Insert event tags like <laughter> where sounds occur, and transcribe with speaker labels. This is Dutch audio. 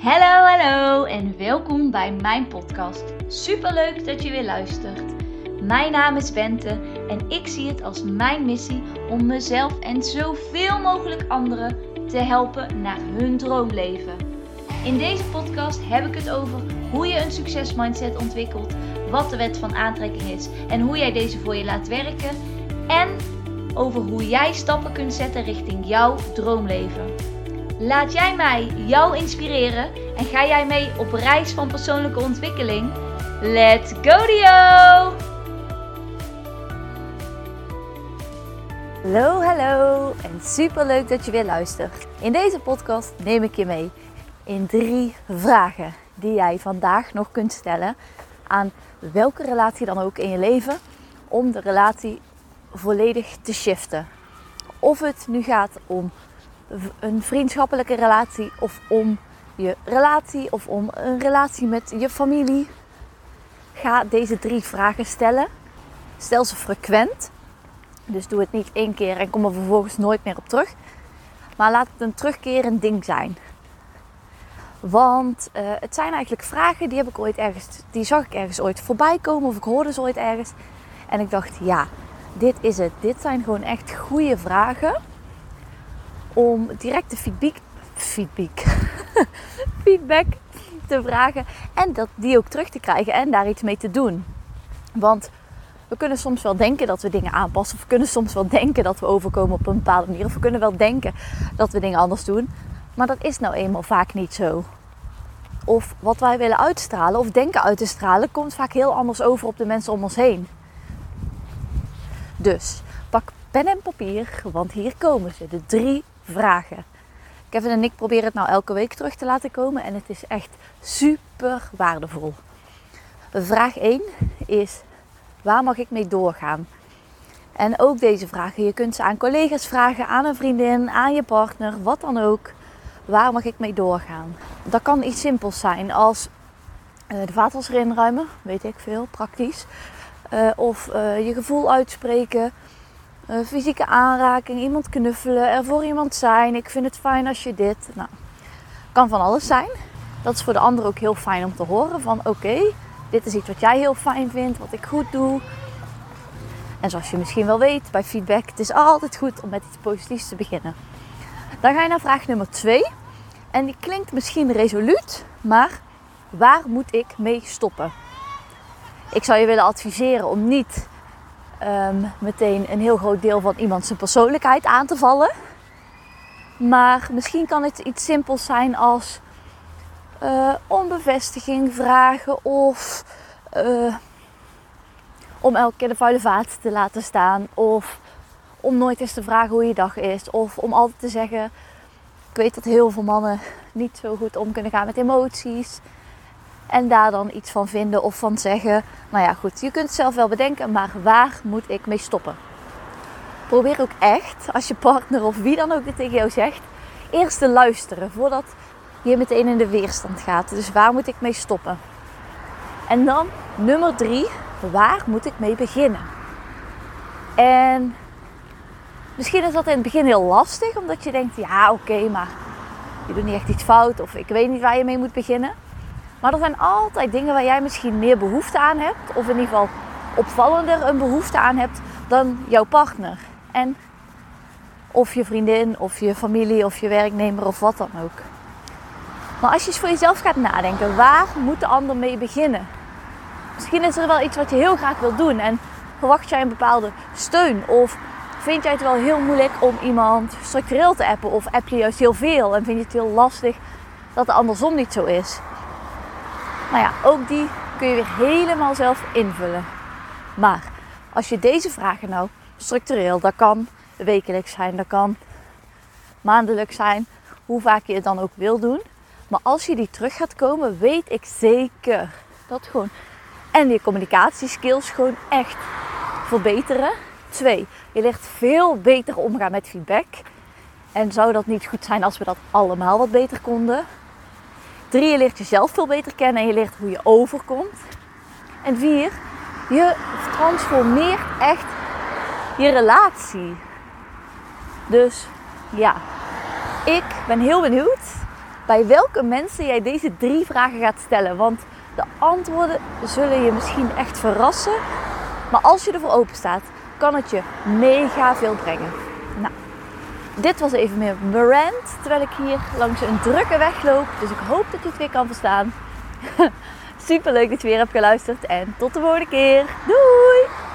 Speaker 1: Hallo, hallo en welkom bij mijn podcast. Super leuk dat je weer luistert. Mijn naam is Bente en ik zie het als mijn missie om mezelf en zoveel mogelijk anderen te helpen naar hun droomleven. In deze podcast heb ik het over hoe je een succesmindset ontwikkelt, wat de wet van aantrekking is en hoe jij deze voor je laat werken en over hoe jij stappen kunt zetten richting jouw droomleven. Laat jij mij jou inspireren en ga jij mee op reis van persoonlijke ontwikkeling? Let's go Dio!
Speaker 2: Hallo, hallo en super leuk dat je weer luistert. In deze podcast neem ik je mee in drie vragen die jij vandaag nog kunt stellen aan welke relatie dan ook in je leven om de relatie volledig te shiften. Of het nu gaat om een vriendschappelijke relatie of om je relatie of om een relatie met je familie. Ga deze drie vragen stellen. Stel ze frequent. Dus doe het niet één keer en kom er vervolgens nooit meer op terug. Maar laat het een terugkerend ding zijn. Want uh, het zijn eigenlijk vragen die heb ik ooit ergens, die zag ik ergens ooit voorbij komen of ik hoorde ze ooit ergens. En ik dacht, ja, dit is het. Dit zijn gewoon echt goede vragen om directe feedback, feedback, <laughs> feedback te vragen en dat, die ook terug te krijgen en daar iets mee te doen. Want we kunnen soms wel denken dat we dingen aanpassen. Of we kunnen soms wel denken dat we overkomen op een bepaalde manier. Of we kunnen wel denken dat we dingen anders doen. Maar dat is nou eenmaal vaak niet zo. Of wat wij willen uitstralen of denken uit te stralen, komt vaak heel anders over op de mensen om ons heen. Dus pak pen en papier, want hier komen ze. De drie vragen. Kevin en ik proberen het nou elke week terug te laten komen en het is echt super waardevol. Vraag 1 is: waar mag ik mee doorgaan? En ook deze vragen, je kunt ze aan collega's vragen, aan een vriendin, aan je partner, wat dan ook. Waar mag ik mee doorgaan? Dat kan iets simpels zijn als uh, de vaatwasser inruimen, weet ik veel, praktisch. Uh, of uh, je gevoel uitspreken, uh, fysieke aanraking, iemand knuffelen, er voor iemand zijn. Ik vind het fijn als je dit. Nou, kan van alles zijn. Dat is voor de ander ook heel fijn om te horen van oké, dit is iets wat jij heel fijn vindt, wat ik goed doe. En zoals je misschien wel weet bij feedback, het is altijd goed om met iets positiefs te beginnen. Dan ga je naar vraag nummer 2. En die klinkt misschien resoluut, maar waar moet ik mee stoppen? Ik zou je willen adviseren om niet um, meteen een heel groot deel van iemand zijn persoonlijkheid aan te vallen. Maar misschien kan het iets simpels zijn als uh, om bevestiging vragen of uh, om elke keer de vuile vaat te laten staan. Of om nooit eens te vragen hoe je dag is. Of om altijd te zeggen, ik weet dat heel veel mannen niet zo goed om kunnen gaan met emoties. En daar dan iets van vinden of van zeggen. Nou ja, goed, je kunt het zelf wel bedenken, maar waar moet ik mee stoppen? Probeer ook echt, als je partner of wie dan ook dit tegen jou zegt, eerst te luisteren voordat je meteen in de weerstand gaat. Dus waar moet ik mee stoppen? En dan nummer drie, waar moet ik mee beginnen? En misschien is dat in het begin heel lastig, omdat je denkt, ja oké, maar je doet niet echt iets fout of ik weet niet waar je mee moet beginnen. Maar er zijn altijd dingen waar jij misschien meer behoefte aan hebt, of in ieder geval opvallender een behoefte aan hebt dan jouw partner. En of je vriendin, of je familie, of je werknemer, of wat dan ook. Maar als je eens voor jezelf gaat nadenken, waar moet de ander mee beginnen? Misschien is er wel iets wat je heel graag wilt doen en verwacht jij een bepaalde steun? Of vind jij het wel heel moeilijk om iemand structureel te appen? Of app je juist heel veel en vind je het heel lastig dat het andersom niet zo is? Nou ja, ook die kun je weer helemaal zelf invullen. Maar als je deze vragen nou structureel, dat kan wekelijks zijn, dat kan maandelijks zijn, hoe vaak je het dan ook wil doen. Maar als je die terug gaat komen, weet ik zeker dat gewoon en je communicatieskills gewoon echt verbeteren. Twee, je leert veel beter omgaan met feedback. En zou dat niet goed zijn als we dat allemaal wat beter konden? Drie, je leert jezelf veel beter kennen en je leert hoe je overkomt. En vier, je transformeert echt je relatie. Dus ja, ik ben heel benieuwd bij welke mensen jij deze drie vragen gaat stellen. Want de antwoorden zullen je misschien echt verrassen. Maar als je ervoor open staat, kan het je mega veel brengen. Dit was even meer rant terwijl ik hier langs een drukke weg loop. Dus ik hoop dat je het weer kan verstaan. <laughs> Super leuk dat je weer hebt geluisterd en tot de volgende keer. Doei!